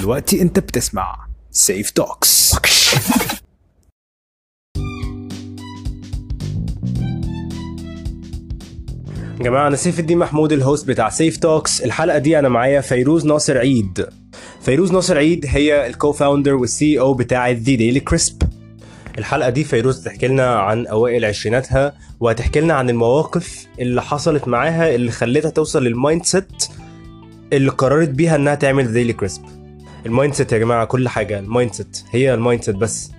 دلوقتي انت بتسمع سيف توكس يا جماعة أنا سيف الدين محمود الهوست بتاع سيف توكس الحلقة دي أنا معايا فيروز ناصر عيد. فيروز ناصر عيد هي الكو فاوندر والسي أو بتاع ذا ديلي كريسب الحلقة دي فيروز تحكي لنا عن أوائل عشريناتها وهتحكي لنا عن المواقف اللي حصلت معاها اللي خلتها توصل للمايند سيت اللي قررت بيها إنها تعمل ديلي كريسب المايند سيت يا جماعة كل حاجة. المايند سيت هي المايند سيت بس.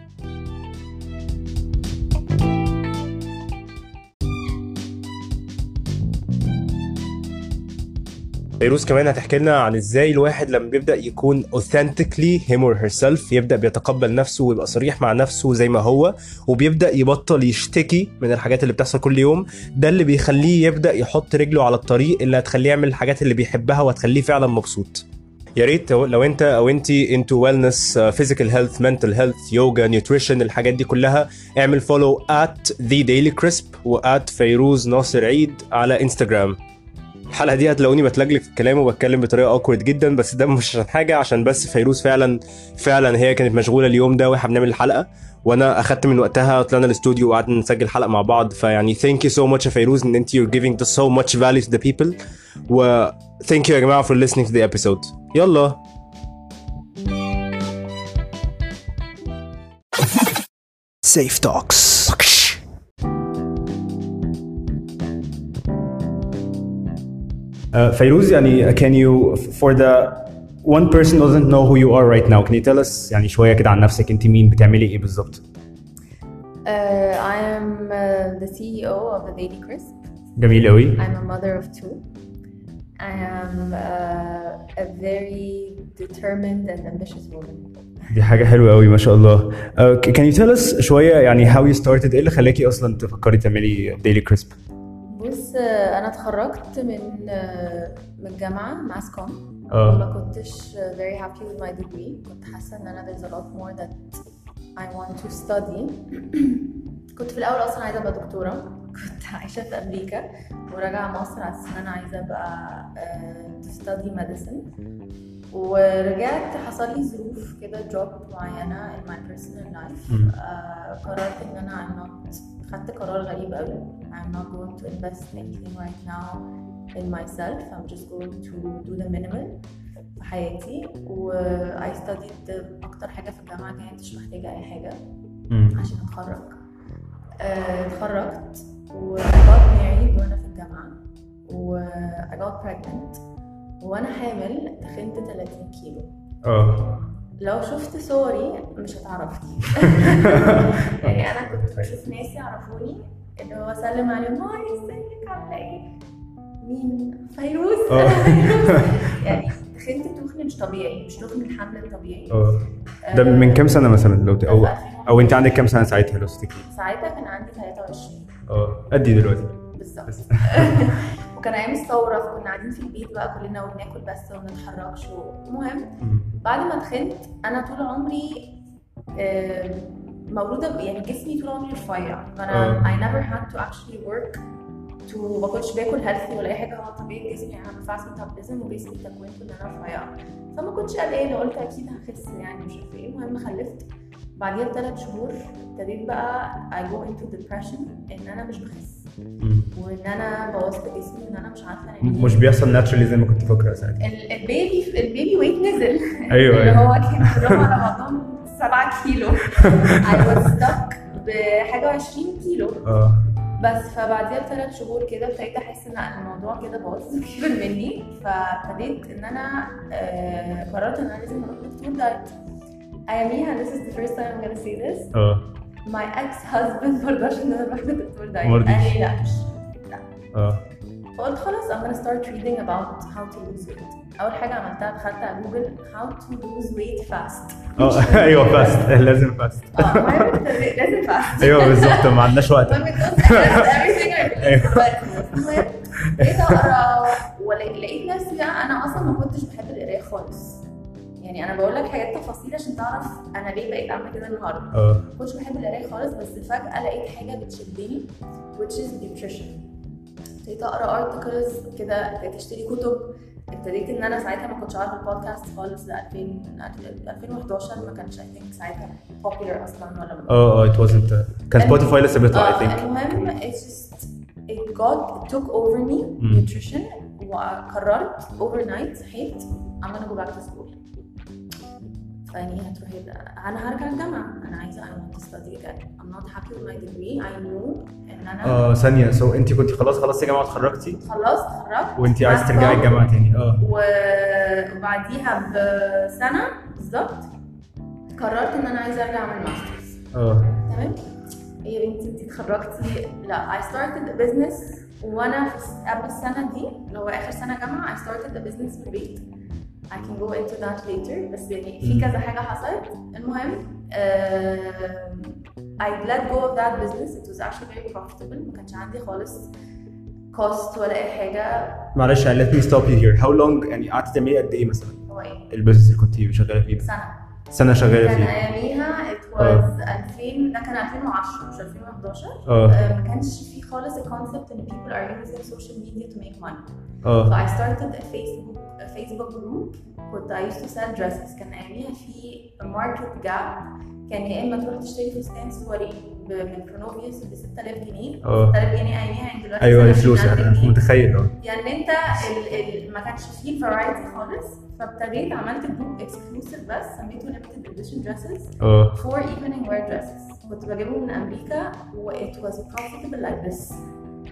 فيروز كمان هتحكي لنا عن إزاي الواحد لما بيبدأ يكون authentically him or herself يبدأ بيتقبل نفسه ويبقى صريح مع نفسه زي ما هو وبيبدأ يبطل يشتكي من الحاجات اللي بتحصل كل يوم. ده اللي بيخليه يبدأ يحط رجله على الطريق اللي هتخليه يعمل الحاجات اللي بيحبها وهتخليه فعلا مبسوط. يا ريت لو انت أو انت wellness uh, physical health mental health yoga nutrition الحاجات دي كلها اعمل follow at the daily crisp و at فيروز ناصر عيد على انستجرام الحلقة دي هتلاقوني بتلجلج في الكلام وبتكلم بطريقة اوكورد جدا بس ده مش عشان حاجة عشان بس فيروز فعلا فعلا هي كانت مشغولة اليوم ده وإحنا بنعمل الحلقة وأنا أخدت من وقتها طلعنا الاستوديو وقعدنا نسجل حلقة مع بعض فيعني ثانك يو سو ماتش يا فيروز إن انت you're giving so much value to the people و ثانك يو يا جماعة for listening to the episode. يلا سيف توكس Uh, فيروز يعني can you for the one person doesn't know who you are right now can you tell us يعني شويه كده عن نفسك انت مين بتعملي ايه بالظبط Uh, I am uh, the CEO of the Daily Crisp. جميل قوي I'm a mother of two. I am uh, a very determined and ambitious woman. دي حاجة حلوة قوي ما شاء الله. Uh, can you tell us شوية يعني how you started إيه اللي خلاكي أصلا تفكري تعملي ديلي كريسب بص آه، أنا اتخرجت من آه، من الجامعة ماس كوم آه. ما كنتش آه، very happy with my degree. كنت حاسة إن أنا there's a lot more that I want to study. كنت في الأول أصلا عايزة أبقى دكتورة. كنت عايشة في أمريكا وراجعة مصر على أنا عايزة أبقى آه، to study medicine. ورجعت حصل لي ظروف كده job معينة in my personal life. آه، قررت إن أنا I'm not خدت قرار غريب قوي I'm not going to invest anything right now in myself. I'm just going to do the minimal في حياتي و I studied أكتر حاجة في الجامعة كانتش محتاجة أي حاجة عشان أتخرج آه، اتخرجت و I got married وأنا في الجامعة و I got pregnant. وأنا حامل تخنت 30 كيلو. آه. لو شفت صوري مش هتعرفني. يعني أنا كنت بشوف ناس يعرفوني اللي هو أسلم عليهم هاي إزيك؟ عاملة إيه؟ مين؟ فيروز. آه. يعني تخنت تخن مش طبيعي مش تخن الحمل الطبيعي. آه. ده من كام سنة مثلا؟ لو أو أو أنت عندك كام سنة ساعتها لو تفتكري ساعتها كان عندي 23 آه قدي دلوقتي. بالظبط وكان أيام الثورة فكنا قاعدين في البيت بقى كلنا وبناكل بس وما نتحركش المهم بعد ما تخنت أنا طول عمري مولودة يعني جسمي طول عمري رفيع. فانا. I never had to actually work to ما كنتش باكل هيلثي ولا أي حاجة. هو طبيعي جسمي يعني أنا فاست ميتابوليزم وجسمي تكوينته ان أنا رفيعة. فما كنتش قلقانة قلت أكيد هخس يعني مش عارفة إيه. المهم خلفت. بعديها بثلاث شهور ابتديت بقى I go into depression إن أنا مش بخس. وإن أنا بوظت جسمي وإن أنا مش عارفة مين. مش بيحصل ناتشرالي زي ما كنت فاكرة ساعتها. ال- البيبي البيبي ويت نزل. أيوة، اللي أيوة. هو كان كلهم على بعضهم 7 كيلو. I was stuck بحاجة 20 كيلو. آه. بس فبعديها بثلاث شهور كده ابتديت أحس إن الموضوع كده باظ كبر مني. فابتديت إن أنا آه، قررت إن أنا لازم أروح دكتور دايت اياميها this is the first time I'm gonna say this. آه my ex husband مرضاش ان أنا أروح لدكتور دايت مرضيش. قال لي لا مش آه فقلت خلاص I'm gonna start reading about how to lose weight. أول حاجة عملتها دخلت على جوجل how to lose weight fast. آه أيوه فاست لازم فاست آه لازم fast. أيوه بالظبط ما عندناش وقت. المهم everything I المهم بقيت أقرا ولقيت نفسي بقى أنا أصلا ما كنتش بحب القراية خالص. يعني أنا بقول لك حاجات تفاصيل عشان تعرف أنا ليه بقيت أعمل كده النهاردة. آه. كنتش بحب القراية خالص بس فجأة لقيت حاجة بتشدني which is nutrition. ابتديت أقرأ articles كده ابتديت أشتري كتب. ابتديت إن أنا ساعتها ما كنتش عارفة البودكاست خالص ل 2000 2011 ما كانش اي ثينك ساعتها popular أصلا ولا آه آه ات wasn't كان سبوتيفاي لسه بيطلع اي آه، ثينك المهم it's just it got it took over me nutrition وقررت overnight صحيت I'm gonna go back to school. فيعني هتروحي أنا هرجع الجامعة. أنا عايزة I want to study again I'm not happy with my degree. I knew إن أنا آه ثانية. سو أنت كنت خلاص خلصتي جامعه اتخرجتي؟ خلصت اتخرجت. وأنت عايز مع ترجعي. الجامعة تاني. آه. وبعديها بسنة بالظبط قررت إن أنا عايزة أرجع أعمل ماسترز. آه. تمام؟ يا بنتي أنت اتخرجتي؟ لا I started a business وأنا قبل السنة دي اللي هو آخر سنة جامعة I started a business في البيت. I can go into that later. بس يعني في. كذا حاجة حصلت. المهم آم، I let go of that business. It was actually very profitable. ما كانش عندي خالص cost ولا أي حاجة. معلش let me stop you here. How long يعني قعدتي تعملي قد إيه مثلا؟ هو إيه؟ البيزنس اللي كنت شغالة فيه ده؟ سنة. سنة شغالة كان فيه. أياميها it آه. was 2000 ده كان 2010 مش 2011 اه آه، ما كانش في خالص الكونسبت ان people are using social media to make money. So اه I started a Facebook a Facebook group كنت I used to sell dresses كان اياميها في market gap كان يا إما تروح تشتري فستان سوري ب- من كرونوفيوس ب 6000 جنيه. آه. 6000 جنيه اياميها يعني دلوقتي أيوه 20,000 الفلوس جنيه. متخيل آه. يعني أنت ال ال ما كانش فيه الفرايتي خالص فابتديت عملت جروب اكسكلوسيف بس سميته limited edition dresses آه. for evening wear dresses. كنت بجيبهم من أمريكا و it was profitable like this.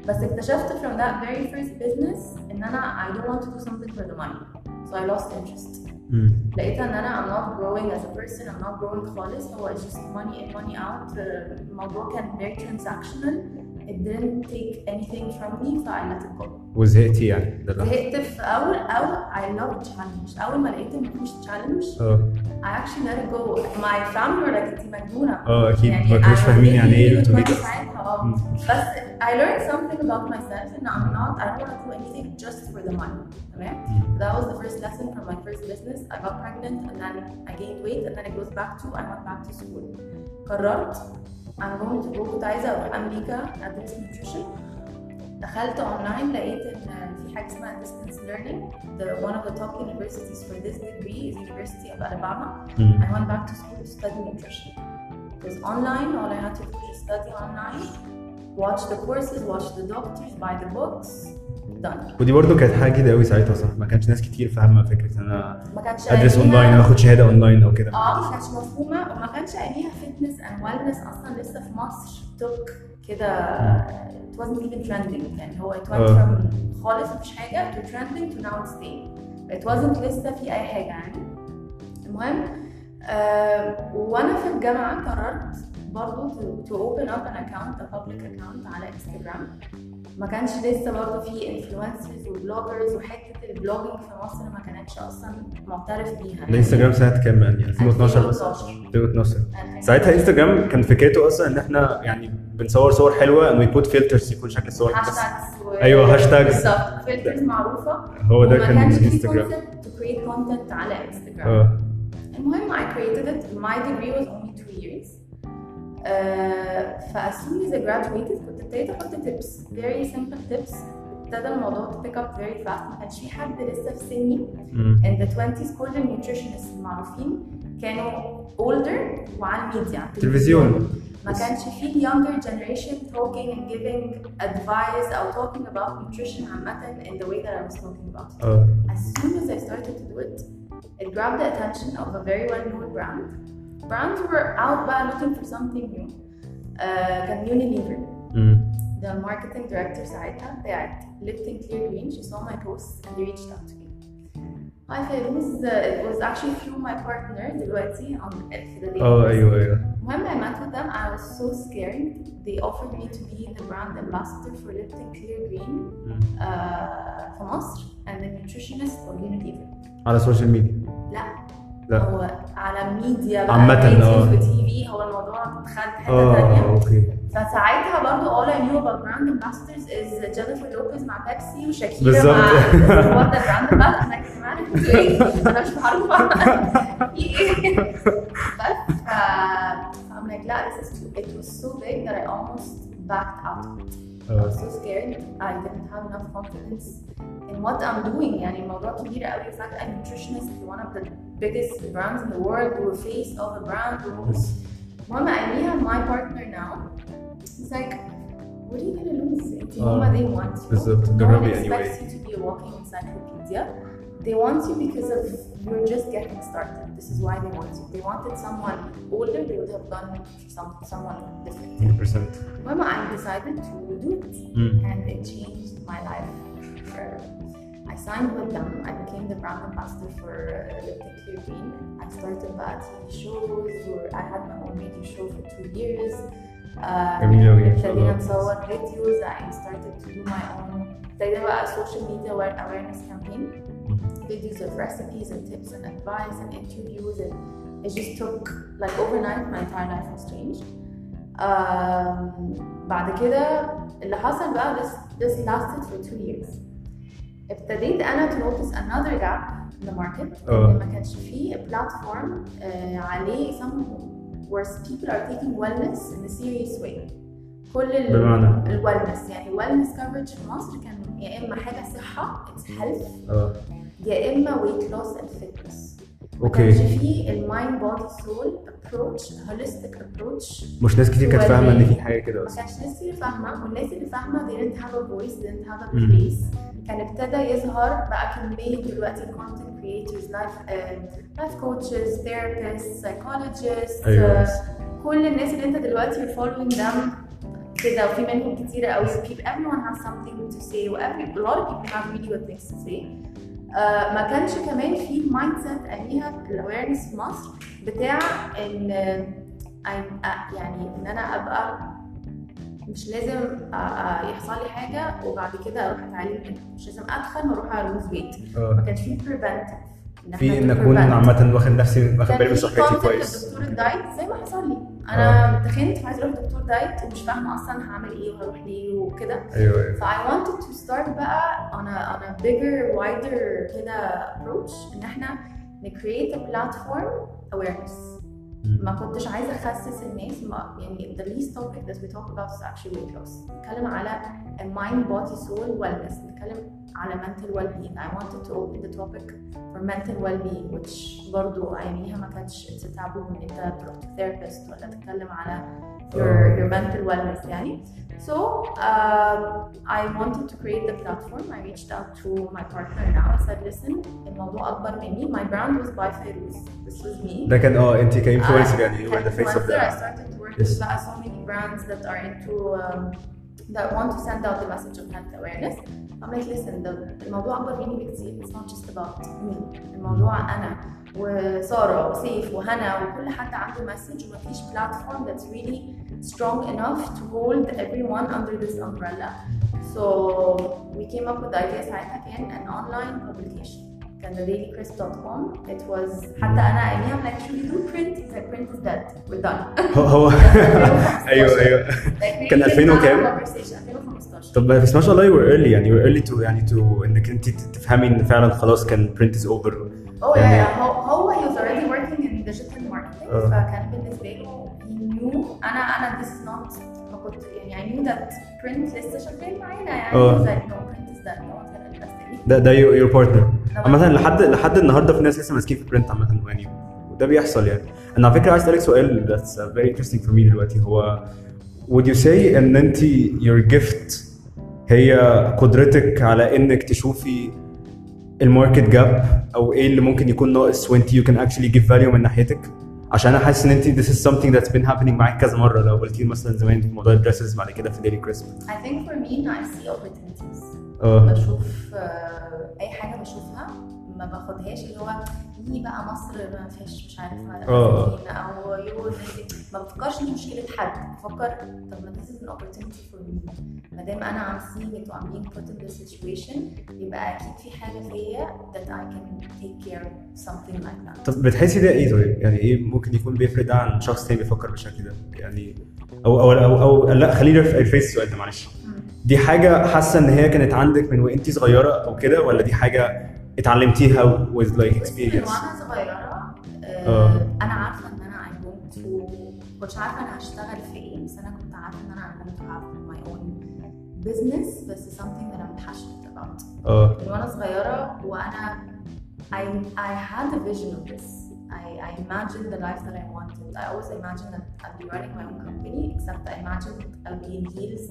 بس اكتشفت from that very first business إن أنا I don't want to do something for the money. So I lost interest. مم. لقيت ان انا I'm not growing as a person I'm not growing خالص هو it's just money in money out آه، الموضوع كان very transactional it didn't take anything from me so I let it go وزهقتي يعني ده اللي حصل. زهقت في اول اول I love challenge اول ما لقيت ان مفيش challenge اه I actually let it go my family were like انت مجنونه اه اكيد يعني ما كانوش أنا فاهمين يعني ايه كنت الاوتوميتد ساعتها اه بس I learned something about myself and I'm not I don't want to do anything just for the money تمام that was the first lesson from my first business I got pregnant and then I gained weight and then it goes back to I went back to school قررت I'm going to go كنت عايزة أروح أمريكا أدرس nutrition دخلت اونلاين لقيت ان في حاجه اسمها distance learning the one of the top universities for this degree is University of Alabama مم. I went back to school to study nutrition. Because online, all I had to do was just study online, watch the courses, watch the doctors, buy the books, Done. ودي برضو كانت حاجة جديده قوي ساعتها صح؟ ما كانش ناس كتير فاهمة فكرة إن أنا ما كانش أدرس اونلاين أو آخد شهادة اونلاين أو كده. آه ما كانتش مفهومة. وما كانش اياميها فتنس اند ويلنس أصلا لسه في مصر. توك كده it wasn't even trending. يعني هو it went آه. from خالص مفيش حاجة to trending to now it's staying it wasn't لسه في أي حاجة يعني. المهم آه وأنا في الجامعة قررت برضو to, to open up an account a public account على انستجرام ما كانش لسه برضه في انفلونسرز وبلوجرز وحته البلوجينج في مصر ما كانتش أصلا معترف بيها. الانستجرام ساعتها كام يعني؟ 2012 بس 2012. 2012 يعني ساعتها انستجرام كان فكرته أصلا إن إحنا يعني بنصور صور حلوة ان وي فلترز يكون شكل الصور بس. و... أيوة، هاشتاجز. بالظبط. فلترز معروفة. هو ده كان انستجرام to create content على انستجرام آه. المهم I created it. My degree was only two years. uh, فas soon as I graduated كنت ابتديت احط tips very simple tips ابتدى الموضوع to pick up very fast ما كانش في حد لسه في سني مم. in the 20s كل النيوتريشنست المعروفين كانوا older وعلى الميديا على تلفزيون ما كانش في ال younger generation talking and giving advice أو talking about nutrition عامة in the way that I was talking about it. اه As soon as I started to do it, it grabbed the attention of a very well-known brand. Brands were out بقى looking for something new. Uh, كان Unilever. مم. The marketing director ساعتها بتاعت Lipton Clear Green, she saw my posts and they reached out to me. Hi Fairuz, uh, it was actually through my partner دلوقتي on في the database. اه ايوه ايوه When I met with them, I was so scared. They offered me to be the brand ambassador for Lipton Clear Green مم. uh, في مصر and the nutritionist for Unilever. على السوشيال ميديا لا لا هو على ميديا بقى عامة، آه. تي في هو الموضوع خد حتة آه ثانية أوكي. فساعتها برضو all I knew about brand ambassadors is جينيفر لوبيز مع بيبسي وشاكيرا بالظبط. مع ده براند ambassador أنا كمان إيه أنا مش معروفة. في إيه؟ بس ف I'm like لا this is too it was so big that I almost backed out I was so scared. I didn't have enough confidence. in what I'm doing يعني الموضوع كبير قوي فجأة nutritionist one of the biggest brands in the world we're face of a brand المهم أياميها my partner now he's like what are you gonna lose انت آه. هما they want you بالظبط. no one جربي expects anyway. you to be a walking encyclopedia they want you because of you're just getting started this is why they want you they wanted someone older they would have done some, someone different 100% Mama, I decided to do it, Mm. and it changed my life. forever. I signed with them. I became the brand ambassador for uh, Lipton Clear Green. I started bad TV shows. Or I had my own radio show for two years. Uh, جميل أوي، ما شاء ابتدينا الله. نصور فيديوز. I started to do my own. ابتدينا بقى social media aware- awareness campaign. Videos of recipes and tips and advice and interviews and it just took like overnight my entire life was changed. Um, بعد كده اللي حصل بقى this, this lasted for two years. ابتديت انا to notice another gap in the market اه. ان ما كانش فيه بلاتفورم عليه some where people are taking wellness in a serious way. كل ال بمعنى؟ الويلنس يعني wellness coverage في مصر كان يا اما حاجه صحه it's health اه يا اما weight loss and fitness. أوكي. كانش في المايند بودي سول ابروتش هوليستيك ابروتش مش ناس كتير كانت فاهمة إن في حاجة كده أصلا. ما كانش ناس كتير فاهمة والناس اللي فاهمة دي didn't هاف a voice they didn't have a place. كان ابتدى يظهر بقى كمية دلوقتي كونتنت كريتورز لايف لايف كوتشز ثيرابيست سايكولوجيست كل الناس اللي أنت دلوقتي فولوينج them كده. وفي منهم كتيرة قوي. Everyone has something to say. و every a lot of people have really good things to آه، ما كانش كمان في المايند سيت اياميها الاويرنس في مصر بتاع إن آه، آه، يعني إن أنا أبقى مش لازم آه، يحصل لي حاجة وبعد كده أروح اتعالج مش لازم أتخن وأروح الوز ويت ما كانش في إن في إن أكون. عامة واخد نفسي واخد بالي من صحتي كويس. لدكتور الدايت زي ما حصل لي. أنا آه. تخنت وعايز أروح دكتور دايت ومش فاهمة أصلا هعمل إيه وهروح ليه وكده. أيوه, أيوة. فاي wanted تو ستارت بقى أنا أنا بيجر وايدر كده ابروتش إن إحنا نكريت بلاتفورم اويرنس ما كنتش عايزة أخسس الناس ما يعني ذا ليست topic ذات وي توك اباوت از actually weight loss. نتكلم على المايند بودي سول soul نتكلم على mental well being I wanted to open the topic for mental well being which برضو اياميها ما كانتش it's a taboo ان انت تروح to therapist ولا تتكلم على your your mental wellness يعني so um, I wanted to create the platform I reached out to my partner now I said listen الموضوع اكبر مني my brand was by Fairuz this was me ده كان اه انت كانفلونسر Uh, يعني you were the face of influencer. I that started to work Yes. with uh, so many brands that are into um, that want to send out the message of health awareness. I'm like, listen, the الموضوع أكبر مني بكتير. It's not just about me. الموضوع أنا وسارة وسيف وهنا وكل حد عنده message ومفيش platform that's really strong enough to hold everyone under this umbrella. So we came up with the idea ساعتها كان an online publication. كان dailycrisp.com it was حتى انا I mean I'm like should we do print? Is like print that? we're done. هو ايوه ايوه كان 2000 وكام؟ 2015 طب بس ما شاء الله you were early يعني you were early to يعني to انك انت تفهمي ان فعلا خلاص كان print oh yeah yeah. Uh, هو was already working in digital marketing. فكان بالنسبه له نيو انا this is not ما كنت I knew that print لسه شغال معانا يعني زي نو ده ده partner. ده عامة لحد لحد النهارده في ناس لسه ماسكين في برنت عامة يعني وده بيحصل يعني. أنا على فكرة عايز أسألك سؤال uh, very interesting for me دلوقتي. هو would you say إن أنت your gift هي قدرتك على إنك تشوفي الماركت جاب أو إيه اللي ممكن يكون ناقص وانت you can actually give value من ناحيتك؟ عشان أنا حاسس إن أنت this is something that's been happening معاك كذا مرة. لو قلتي مثلا زمان في موضوع الدريسز بعد كده في ديلي كريسب I think for me I see opportunities آه بشوف آه، أي حاجة بشوفها ما باخدهاش اللي هو يجي بقى مصر ما فيهاش مش عارف آه. مساكين أو يو ما بفكرش دي مشكلة حد بفكر طب ما this is an opportunity for me ما دام أنا I'm seeing it و I'm being put in this situation يبقى أكيد في حاجة فيا that I can take care of something like that طب بتحسي ده إيه طيب؟ يعني إيه ممكن يكون بيفرق ده عن شخص تاني بيفكر بالشكل ده؟ يعني أو أو أو, أو لا خلينا ريفيس السؤال ده معلش. دي حاجة حاسة إن هي كانت عندك من وانت صغيرة أو كده ولا دي حاجة اتعلمتيها with like experience؟ وأنا صغيرة آه. آه أنا عارفة إن أنا I want to كنتش عارفة أنا هشتغل في إيه بس أنا كنت عارفة إن أنا I want to have my own business بس something that I'm passionate about آه من وأنا صغيرة وأنا I I had a vision of this. I, I imagined the life that I wanted. I always imagined that I'd be running my own company, except I imagined I'd be in heels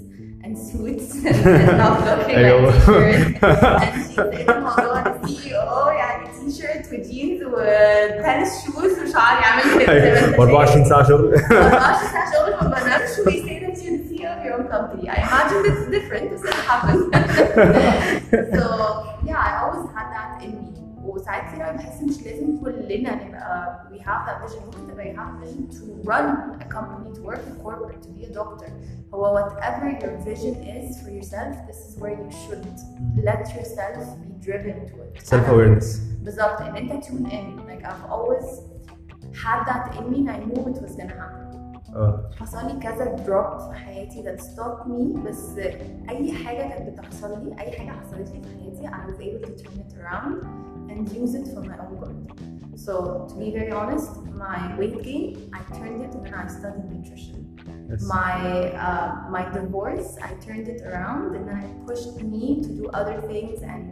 and suits and not looking أيوة. like t-shirt. and she's in الموضوع ده CEO يعني تي شيرت وجينز وتنس شوز وشعر يعمل كده زي ما انت و24 شايف. ساعه شغل 24 ساعة شغل ما بنامش we say that you're the CEO of your own company. I imagined it's different, this it happened. so كلنا نبقى we have that vision ممكن تبقى you have a vision to run a company, to work in corporate, to be a doctor. هو whatever your vision is for yourself, this is where you should let yourself be driven to it. سيلف أنا- اويرنس بالظبط ان انت tune in like I've always had that in me and I knew it was gonna happen اه حصل لي كذا دروب في حياتي that stopped me بس اي حاجه كانت بتحصل لي اي حاجه حصلت لي في حياتي I was able to turn it around and use it for my own good so to be very honest my weight gain I turned it when I studied nutrition Yes. my uh, my divorce I turned it around and then it pushed me to do other things and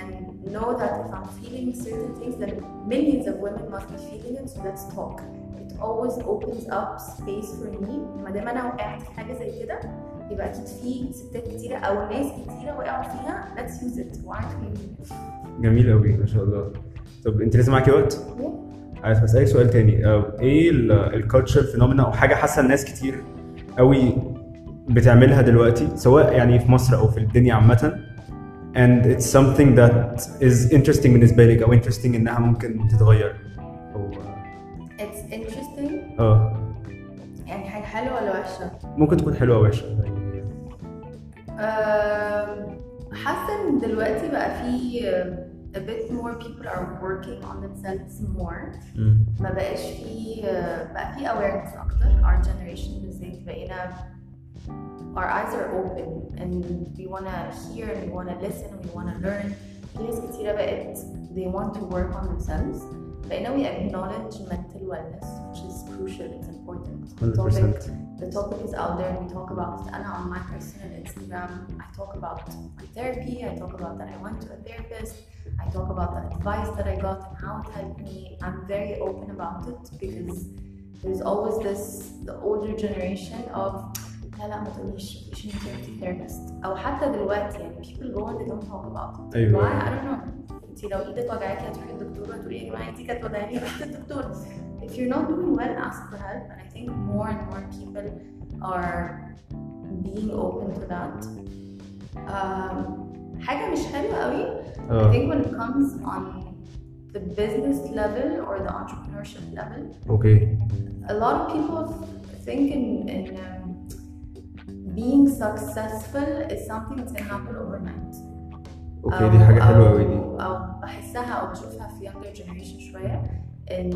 and know that if I'm feeling certain things then millions of women must be feeling it so let's talk it always opens up space for me ما دام انا وقعت في حاجه زي كده يبقى اكيد في ستات كتيره او ناس كتيره وقعوا فيها let's use it why aren't we using it جميل قوي ما شاء الله طب انت لسه معاكي وقت؟ عايز أسألك سؤال تاني. آه، إيه الكالتشر فينومينا أو حاجة حاسة الناس كتير قوي بتعملها دلوقتي سواء يعني في مصر أو في الدنيا عامة and it's something that is interesting بالنسبة لك أو interesting إنها ممكن تتغير؟ أو it's interesting. آه. يعني حاجة حلوة ولا وحشة؟ ممكن تكون حلوة أو وحشة. أم، حاسة إن دلوقتي بقى في a bit more people are working on themselves more مم. ما بقاش في بقى في awareness اكتر our generation بالذات بقينا our eyes are open and we wanna hear and we wanna listen and we wanna learn في ناس كتيرة بقت they want to work on themselves بقينا we acknowledge mental wellness which is crucial it's important the 100%. topic, the topic is out there we talk about it أنا on my personal Instagram I talk about my therapy I talk about that I went to a therapist I talk about the advice that I got and how it helped me. I'm very open about it because there's always this the older generation of لا لا ما تقوليش you shouldn't go to therapist أو حتى دلوقتي يعني people go and they don't talk about it. أيوة. Why? I don't know. انت لو ايدك وجعاكي هتروحي للدكتور وهتقولي يا جماعه ايدي كانت وجعاني رحت للدكتور. If you're not doing well, ask for help. And I think more and more people are being open to that. Um, حاجة مش حلوة قوي I اه think when it comes on the business level or the entrepreneurship level, اوكي a lot of people think in, in um, being successful is something that's gonna happen overnight. اوكي دي حاجه حلوه قوي دي أو, أو بحسها أو بشوفها في younger generation شوية إن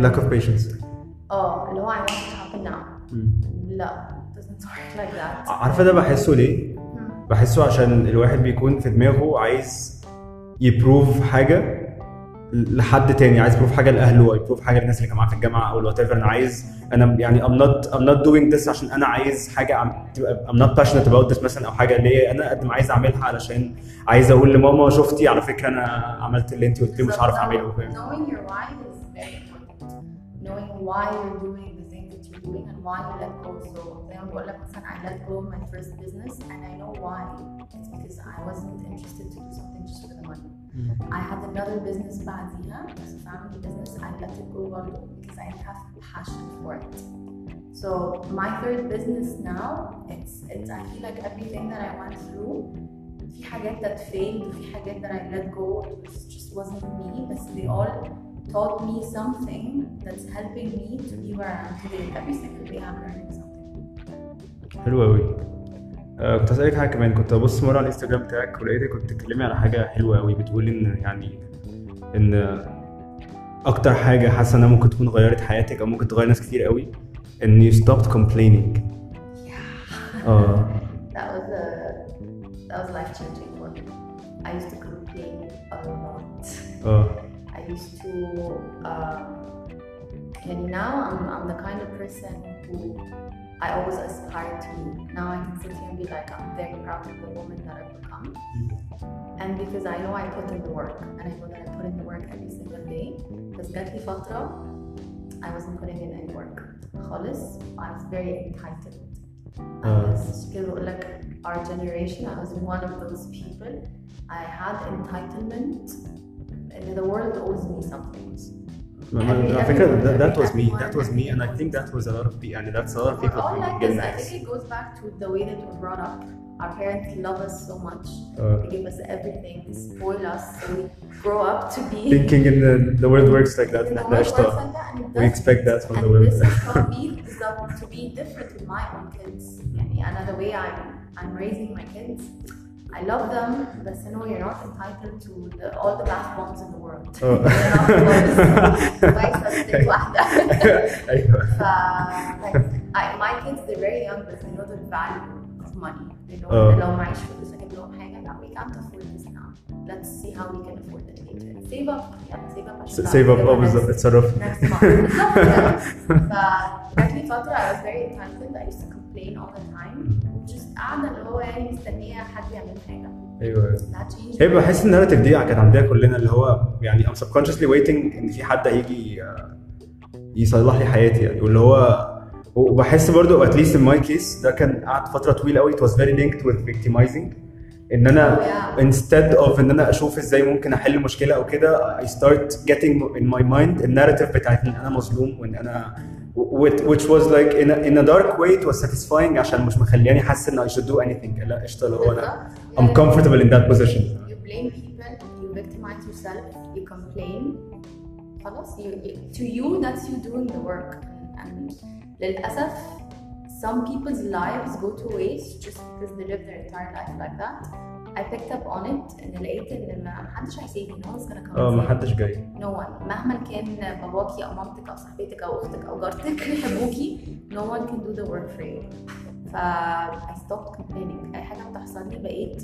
lack of patience اه اللي هو I want it to happen now. مم. لا it doesn't work like that. عارفه ده بحسه ليه؟ بحسه عشان الواحد بيكون في دماغه عايز يبروف حاجة لحد تاني عايز يبروف حاجة لأهله يبروف حاجة للناس اللي كانوا معاه في الجامعة أو وات أنا عايز أنا يعني I'm not I'm not doing this عشان أنا عايز حاجة تبقى I'm not passionate about this مثلا أو حاجة. اللي هي أنا قد ما عايز أعملها علشان عايز أقول لماما شفتي على فكرة أنا عملت اللي انت قلت لي مش عارف أعمله. فاهم. Knowing why you're doing the thing that you're doing and why you let go. So زي ما بقول لك مثلا I let go of my first business and I know why. It's because I wasn't interested to do something just for the money. I had another business بعديها as a family business. I let it go برضه because I have passion for it. So my third business now, it's it's I feel like everything that I went through في حاجات that failed وفي حاجات that I let go it was just wasn't me but they all taught me something that's helping me to be where I am today. Every single day I'm learning something. حلو قوي آه كنت اسالك حاجة كمان. كنت ابص مرة على الإنستجرام بتاعك ولقيتك كنت بتتكلمي على حاجة حلوة قوي بتقولي إن يعني إن أكتر حاجة حاسة إنها ممكن تكون غيرت حياتك أو ممكن تغير ناس كتير قوي إن you stopped complaining. آه. That was a that was life changing for me. I used to complain a lot. آه. I used to um, يعني now I'm, I'm the kind of person who I always aspire to be. Now I can sit here and be like, I'm very proud of the woman that I've become. And because I know I put in the work, and I know that I put in the work every single day. بس جات لي فترة I wasn't putting in any work خالص. I was very entitled. I آه. was كده بقول لك our generation I was one of those people. I had entitlement and and the world owes me something. I think that, that was me. That was me, and I think that was a lot of people. And that's a lot of people. All that is, I think it goes back to the way that we were brought up. Our parents love us so much. Uh, they give us everything. They spoil us. So we grow up to be thinking in the the world works like that. The works like that and we expect that from and the world. This is from me to be different with my own kids. And the way I'm I'm raising my kids. I love them, but you know you're not entitled to the, all the bath bombs in the world. Oh. You're not boys. كويس بس دي واحدة. أيوه ف like I, my kids they're very young but they know the value of money. They know Oh. that لو معيش فلوس اجيب لهم حاجة لا we can't afford this now. Let's see how we can afford it later. Save up yeah save up عشان save up نعرف اه بالظبط next- اتصرف next month. بالظبط كده. فجات لي فترة I was very entitled I used to complain all the time just قاعدة اللي هو يعني مستنية حد يعمل حاجة. أيوه. هي بحس الناراتيف دي كانت عندنا كلنا اللي هو يعني I'm subconsciously waiting إن في حد هيجي آه، يصلح لي حياتي يعني واللي هو وبحس برضو least in my case ده كان قعد فترة طويلة قوي it was very linked with victimizing إن أنا Oh, yeah. instead of إن أنا أشوف إزاي ممكن أحل مشكلة أو كده I start getting in my mind الناريتيف بتاعت إن أنا مظلوم وإن أنا which which was like in a, in a dark way it was satisfying عشان مش مخلياني حاسس ان I should do anything لا قشطه اللي هو انا بالظبط. I'm comfortable in that position You blame people, you victimize yourself, you complain. خلاص you, you, to you that's you doing the work and للأسف some people's lives go to waste just because they live their entire life like that. I picked up on it ان لقيت ان ما حدش هيسيبني no one's gonna come اه and ما save me. حدش جاي no one مهما كان باباكي او مامتك او صاحبتك او اختك او جارتك يحبوكي no one can do the work for you ف I stopped complaining اي حاجه بتحصل لي بقيت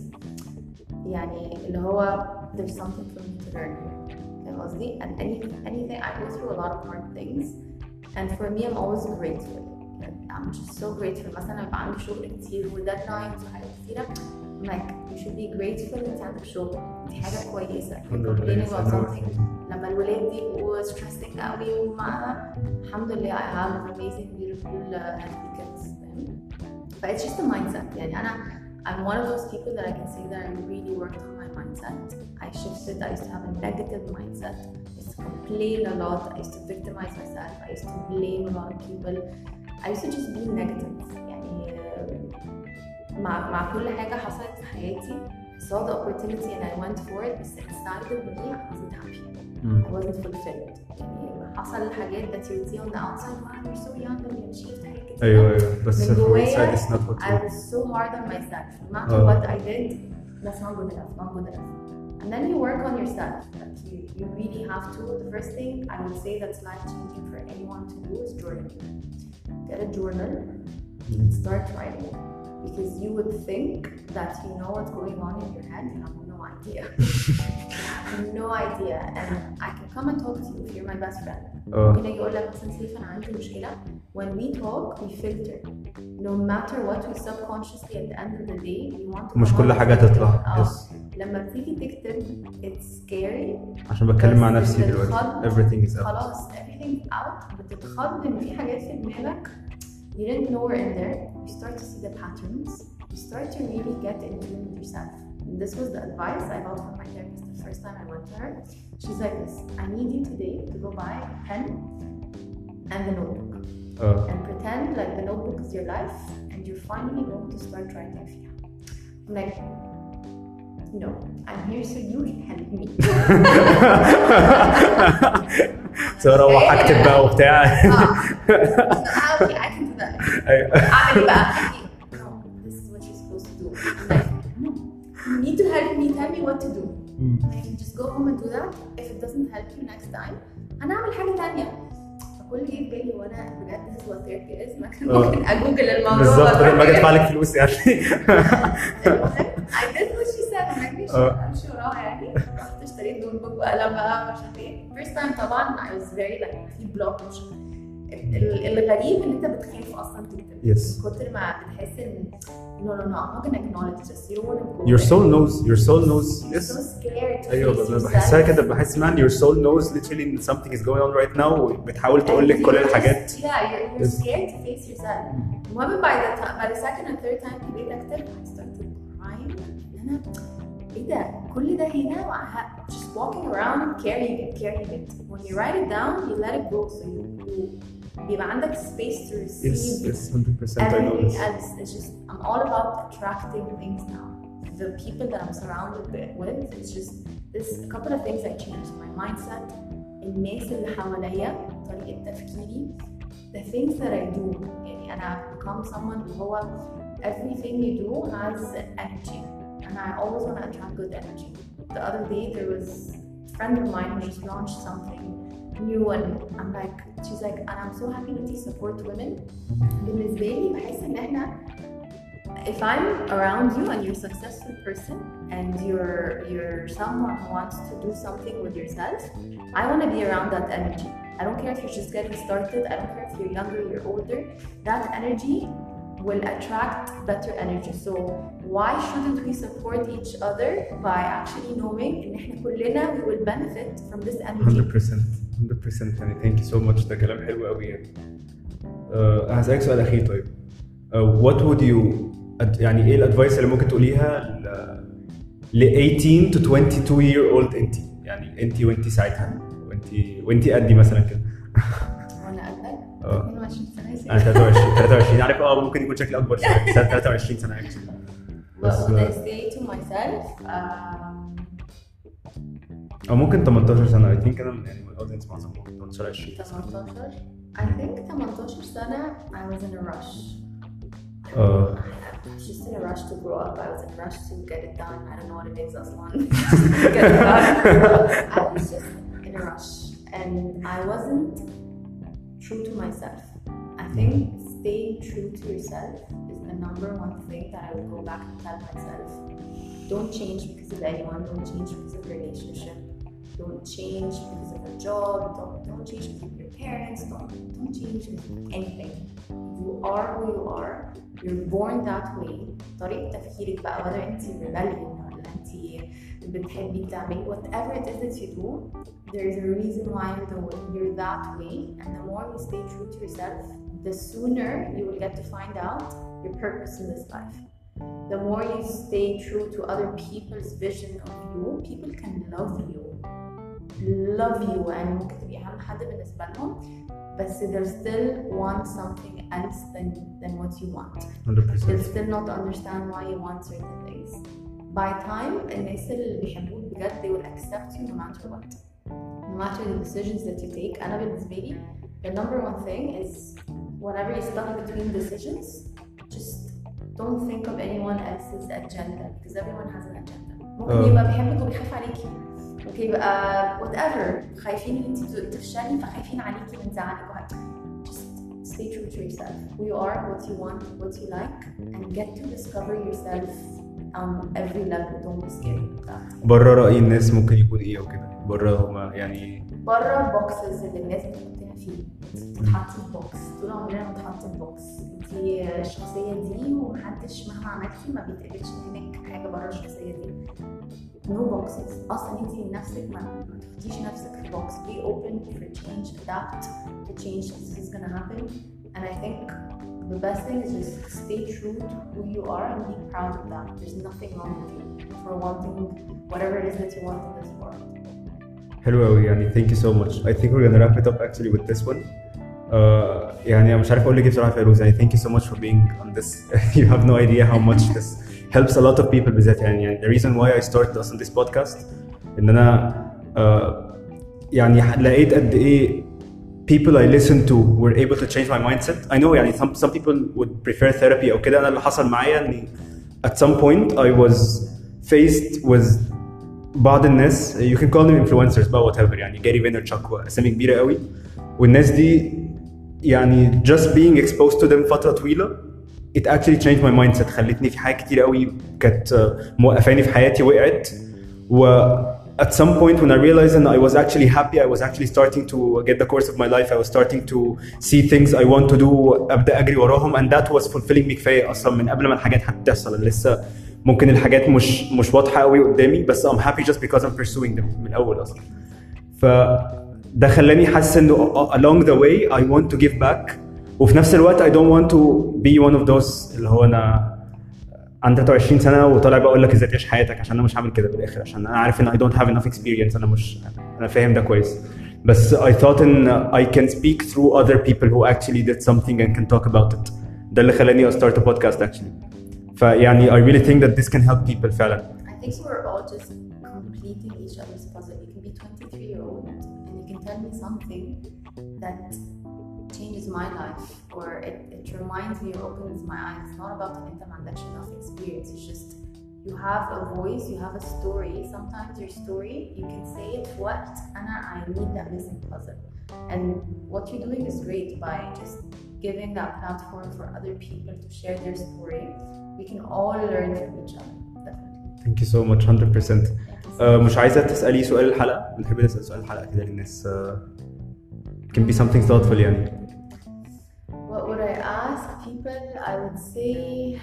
يعني اللي هو there's something for me to learn here فاهم قصدي and anything anything I go through a lot of hard things and for me I'm always grateful يعني I'm just so grateful مثلا يبقى عندي شغل كتير وديدلاينز وحاجات كتيرة I'm like you should be grateful انت عندك شغل دي حاجة كويسة الحمد لله. complaining about الحمد something لما الولاد يبقوا stressing قوي وما الحمد لله I have amazing beautiful uh, healthy kids فاهم؟ but it's just a mindset يعني أنا I'm one of those people that I can say that I really worked on my mindset I shifted I used to have a negative mindset I used to complain a lot I used to victimize myself I used to blame a lot of people I used to just be negative يعني uh, مع مع كل حاجة حصلت في حياتي I saw the opportunity and I went for it بس inside of me I wasn't happy I wasn't fulfilled يعني حصل حاجات that you would see on the outside wow you're so young and you achieved حاجات كتير ايوه ايوه بس من from جوايا inside it's not what I you was so hard on myself no matter Oh. what I did that's not good enough not good enough and then you work on yourself like you, you really have to the first thing I would say that's life changing for anyone to do is journaling get a journal and start writing because you would think that you know what's going on in your head you have no idea no idea and I can come and talk to you if you're my best friend اه ممكن اجي اقول لك مثلا سيف انا عندي مشكله when we talk we filter no matter what we subconsciously at the end of the day we want to مش come كل up حاجة with something. تطلع. اه Yes. لما بتيجي تكتب it's scary عشان بتكلم مع بس نفسي دلوقتي بتتخض. everything is out خلاص everything out بتتخض ان في حاجات في دماغك you didn't know were in there you start to see the patterns you start to really get in tune with yourself and this was the advice I got from my therapist the first time I went to her she's like this I need you today to go buy a pen and a notebook اه and pretend like the notebook is your life and you're finally going to start writing فيها. I'm like, no, I'm here so you can help me. سو اروح اكتب بقى وبتاع آه I can do that. أيوه اعمل إيه بقى؟ Okay, no, this is what you're supposed to do. I'm like, no, you need to help me, tell me what to do. Like, just go home and do that. If it doesn't help you next time, هنعمل حاجة تانية. فكل اللي جه في بالي وأنا بجد this is what therapy is ما كان آه. ممكن اجوجل الموضوع بالظبط بدل ما ادفع. لك فلوس يعني I did what she said ما آه. امشي وراها يعني رحت اشتريت نوت بوك وقلم بقى ومش عارف إيه first time طبعا I was very like في بلوك مش الغريب ان انت بتخاف أصلا تكتب Yes. من كتر ما بتحس ان no no no I'm not gonna acknowledge this you go your soul knows your soul knows yes so scared to أيوه. بحسها كده بحس man your soul knows literally ان something is going on right now وبتحاول تقول لك كل you الحاجات Yeah, you're, you're Yes. scared to face yourself. المهم by the time, by the second and third time ابتديت اكتب I started crying ان أنا إيه ده كل ده هنا just walking around carrying it carrying it when you write it down you let it go so you, you بيبقى عندك space to receive yes yes 100% I know everything this else. It's just I'm all about attracting things now. The people that I'm surrounded with, it's just this a couple of things I changed. My mindset, الناس اللي حواليا, طريقة تفكيري, the things that I do. يعني أنا I've become someone اللي هو everything you do has energy. And I always want to attract good energy. The other day there was a friend of mine who just launched something new and I'm like, she's like, and I'm so happy that you support women. بالنسبة لي بحس إن إحنا if I'm around you and you're a successful person and you're you're someone who wants to do something with yourself, I want to be around that energy. I don't care if you're just getting started. I don't care if you're younger, you're older. That energy will attract better energy. So why shouldn't we support each other by actually knowing إن إحنا كلنا we will benefit from this energy. 100% 100% يعني. ثانك يو سو ماتش ده كلام حلو قوي يعني. uh, هسألك سؤال أخير طيب. what would you يعني إيه الأدفايس اللي ممكن تقوليها ل ل 18 to 22 year old أنت يعني أنت وأنت ساعتها. وأنت وأنت قدي مثلا كده. وأنا قدك؟ آه. 22 سنة أنا سيدي. 23 23 عارف أه ممكن يكون شكلي أكبر شوية. بس أنا 23 سنة actually بس what I uh, say to myself, um, أو ممكن 18 سنة. I think أنا يعني الأودينس معظمهم 18 20 18 I think 18 سنة I was in a rush. Uh, I was just in a rush to grow up. I was in a rush to get it done. I don't know what it is, Aslan. get it done. I was just in a rush. And I wasn't true to myself. I think staying true to yourself is the number one thing that I would go back and tell myself. Don't change because of anyone. Don't change because of a relationship. Don't change because of a job. Don't, don't change because of your parents. Don't, don't change because of anything. You are who you are. You're born that way. طريقة تفكيرك بقى whether انت rebellion ولا انت بتحبي تعملي whatever it is that you do, there is a reason why you're the way you're that way. And the more you stay true to yourself, the sooner you will get to find out your purpose in this life. The more you stay true to other people's vision of you, people can love you. Love you and ممكن تبقي أهم حد بالنسبة لهم بس they'll still want something else than, than what you want. 100% They'll still not understand why you want certain things. By time, الناس اللي بيحبوك بجد they will accept you no matter what. No matter the decisions that you take. أنا بالنسبة لي the number one thing is whenever you're stuck between decisions, just don't think of anyone else's agenda because everyone has an agenda. ممكن آه. يبقى بيحبك وبيخاف عليكي. ممكن يبقى whatever. خايفين ان انت تفشلي فخايفين عليكي من زعلك وهك- just stay true to yourself. Who you are what you want what you like and get to discover yourself on every level. Don't be scared بره رأي الناس ممكن يكون إيه وكده بره هما يعني بره البوكسز اللي الناس بتحطنا فيه. بتتحطي في بوكس طول عمرنا بنتحط في بوكس انت الشخصية دي ومحدش مهما عملتي ما بيتقبلش منك حاجة بره الشخصية دي. نو بوكسز اصلا انت نفسك ما ما تحطيش نفسك في بوكس be open for change adapt to change this is gonna happen and I think the best thing is just stay true to who you are and be proud of that there's nothing wrong with you for wanting whatever it is that you want in this world حلو قوي يعني thank you so much I think we're gonna wrap it up actually with this one uh, يعني انا مش عارف اقول لك ايه بصراحه يا فيروز يعني thank you so much for being on this you have no idea how much this helps a lot of people بالذات يعني, يعني the reason why I started اصلا this podcast ان انا uh, يعني لقيت قد ايه people I listen to were able to change my mindset I know يعني some, some people would prefer therapy او كده انا اللي حصل معايا اني at some point I was faced with بعض الناس you can call them influencers بقى whatever يعني جاري فينرتشاك واسامي كبيره قوي والناس دي يعني just being exposed to them فتره طويله it actually changed my mindset خلتني في حاجات كتير قوي كانت آه، موقفاني في حياتي وقعت و at some point when I realized and I was actually happy I was actually starting to get the course of my life I was starting to see things I want to do أبدأ أجري وراهم and that was fulfilling me كفاية أصلا من قبل ما الحاجات حتى تحصل أنا لسه ممكن الحاجات مش مش واضحة قوي قدامي بس I'm happي just because I'm pursuing them من الأول أصلا فده خلاني حاسس انه along the way I want to give back وفي نفس الوقت I don't want to be one of those اللي هو انا عندي 23 سنه وطالع بقول لك ازاي تعيش حياتك عشان انا مش هعمل كده بالاخر عشان انا عارف ان I don't have enough experience انا مش انا فاهم ده كويس بس I thought ان I can speak through other people who actually did something and can talk about it ده اللي خلاني start a podcast actually فيعني I really think that this can help people فعلا I think we're all just completing each other's puzzle. You can be 23 year old and you can tell me something that changes my life or it, it reminds me or opens my eyes. It's not about an انت ما عندكش enough experience. It's just you have a voice, you have a story. Sometimes your story you can say it what Anna I need that missing puzzle. And what you're doing is great by just giving that platform for other people to share their story. We can all learn from each other. Definitely. Thank you so much 100% Thank you so آه، مش عايزة تسألي سؤال الحلقة بنحب نسأل سؤال الحلقة كده للناس آه، can be something thoughtful يعني I would say.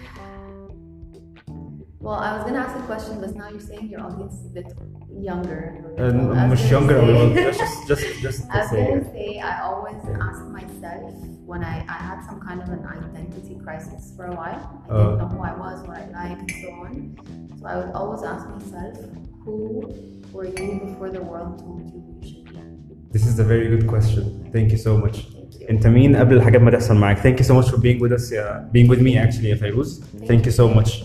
Well, I was gonna ask a question, but now you're saying your audience is a bit younger. Uh, much younger. Say, just, just, just. I was gonna say I always ask myself when I, I had some kind of an identity crisis for a while. I uh, didn't know who I was, what I like, and so on. So I would always ask myself, who were you before the world told you you should be? This is a very good question. Thank you so much. انت مين قبل الحاجات ما تحصل معاك؟ ثانك يو سو ماتش فور بينج وذ اس بينج وذ مي اكشلي يا فيروز. ثانك يو سو ماتش